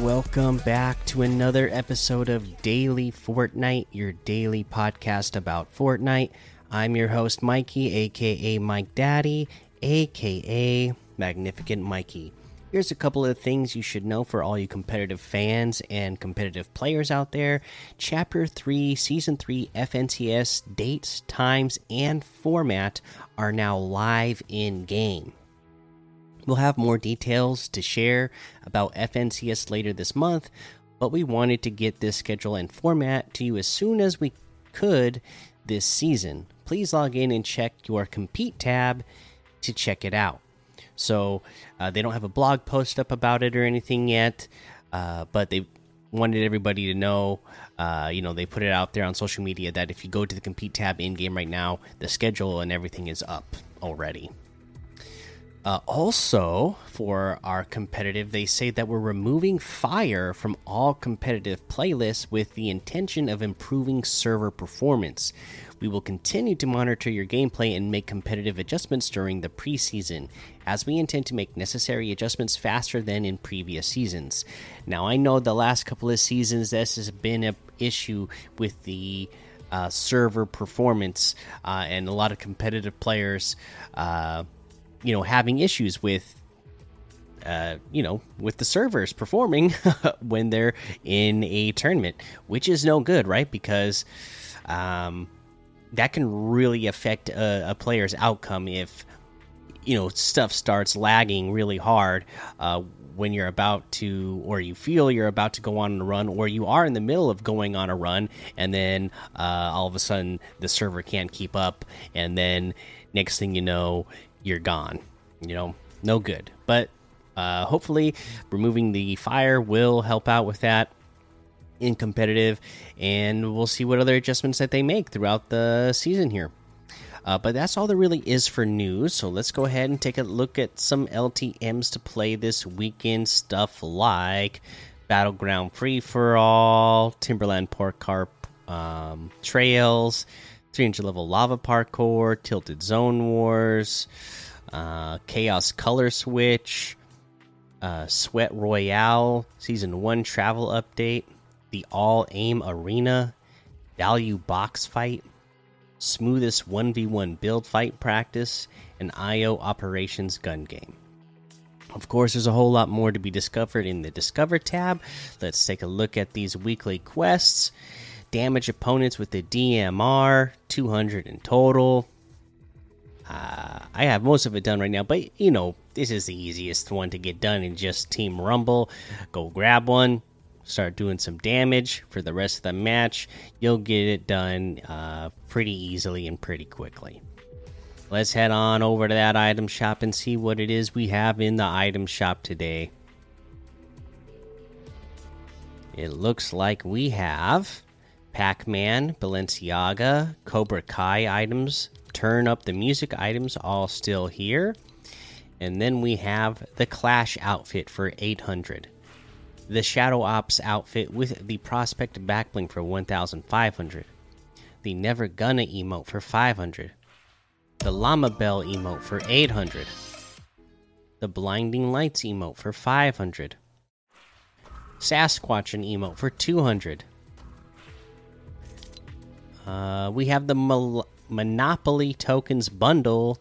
Welcome back to another episode of Daily Fortnite, your daily podcast about Fortnite. I'm your host, Mikey, aka Mike Daddy, aka Magnificent Mikey. Here's a couple of things you should know for all you competitive fans and competitive players out there. Chapter 3, Season 3 FNCS dates, times, and format are now live in game. We'll have more details to share about FNCS later this month, but we wanted to get this schedule and format to you as soon as we could this season. Please log in and check your Compete tab to check it out. So uh, they don't have a blog post up about it or anything yet, uh, but they wanted everybody to know. Uh, you know, they put it out there on social media that if you go to the compete tab in game right now, the schedule and everything is up already. Uh, also, for our competitive, they say that we're removing fire from all competitive playlists with the intention of improving server performance. We will continue to monitor your gameplay and make competitive adjustments during the preseason, as we intend to make necessary adjustments faster than in previous seasons. Now, I know the last couple of seasons this has been an issue with the uh, server performance, uh, and a lot of competitive players, uh, you know, having issues with uh, you know, with the servers performing when they're in a tournament, which is no good, right? Because um, that can really affect a, a, player's outcome if you know stuff starts lagging really hard uh, when you're about to or you feel you're about to go on a run or you are in the middle of going on a run and then uh, all of a sudden the server can't keep up and then next thing you know you're gone you know no good but uh, hopefully removing the fire will help out with that in competitive, and we'll see what other adjustments that they make throughout the season here. Uh, but that's all there really is for news. So let's go ahead and take a look at some LTMs to play this weekend. Stuff like Battleground Free for All, Timberland Parkour um, Trails, 300 level Lava Parkour, Tilted Zone Wars, uh, Chaos Color Switch, uh, Sweat Royale Season 1 Travel Update the All Aim Arena, Value Box Fight, Smoothest 1v1 Build Fight Practice, and IO Operations Gun Game. Of course, there's a whole lot more to be discovered in the Discover tab. Let's take a look at these weekly quests. Damage opponents with the DMR, 200 in total. Uh, I have most of it done right now, but you know, this is the easiest one to get done in just Team Rumble. Go grab one, start doing some damage for the rest of the match, you'll get it done uh, pretty easily and pretty quickly. Let's head on over to that item shop and see what it is we have in the item shop today. It looks like we have Pac Man, Balenciaga, Cobra Kai items, Turn Up the Music items all still here. And then we have the Clash outfit for 800 the Shadow Ops outfit with the Prospect backbling for 1,500, the Never Gonna emote for 500, the Llama Bell emote for 800, the Blinding Lights emote for 500, Sasquatch and emote for 200. Uh, we have the Mon Monopoly tokens bundle.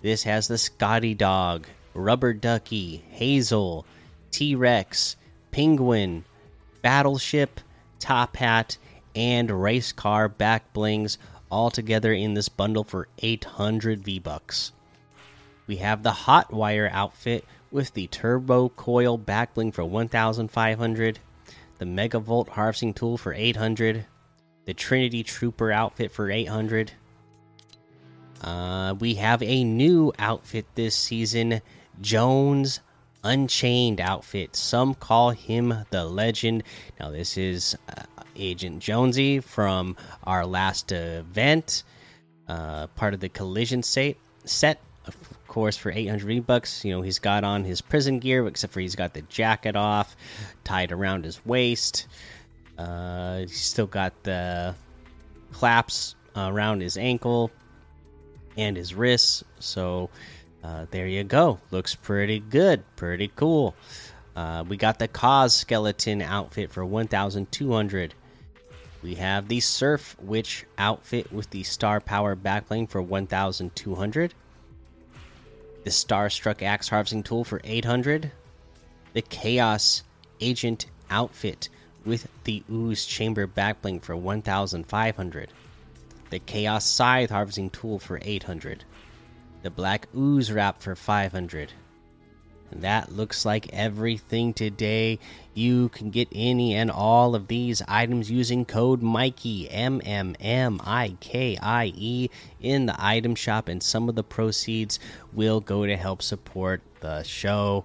This has the Scotty Dog, Rubber Ducky, Hazel, T Rex, Penguin, Battleship, Top Hat, and Race Car back blings all together in this bundle for 800 V Bucks. We have the Hot Wire outfit with the Turbo Coil back bling for 1500, the Megavolt harvesting tool for 800, the Trinity Trooper outfit for 800. Uh, we have a new outfit this season Jones Unchained outfit. Some call him the legend. Now, this is uh, Agent Jonesy from our last event, uh, part of the collision set. Set, of course, for 800 V bucks. You know, he's got on his prison gear, except for he's got the jacket off, tied around his waist. Uh, he's still got the claps around his ankle and his wrists. So uh, there you go. Looks pretty good. Pretty cool. Uh, we got the Cause skeleton outfit for 1,200. We have the Surf Witch outfit with the Star Power backbling for 1,200. The Starstruck Axe harvesting tool for 800. The Chaos Agent outfit with the Ooze Chamber backbling for 1,500. The Chaos Scythe harvesting tool for 800. The Black Ooze wrap for 500. And that looks like everything today. You can get any and all of these items using code Mikey M M M I K I E in the item shop, and some of the proceeds will go to help support the show.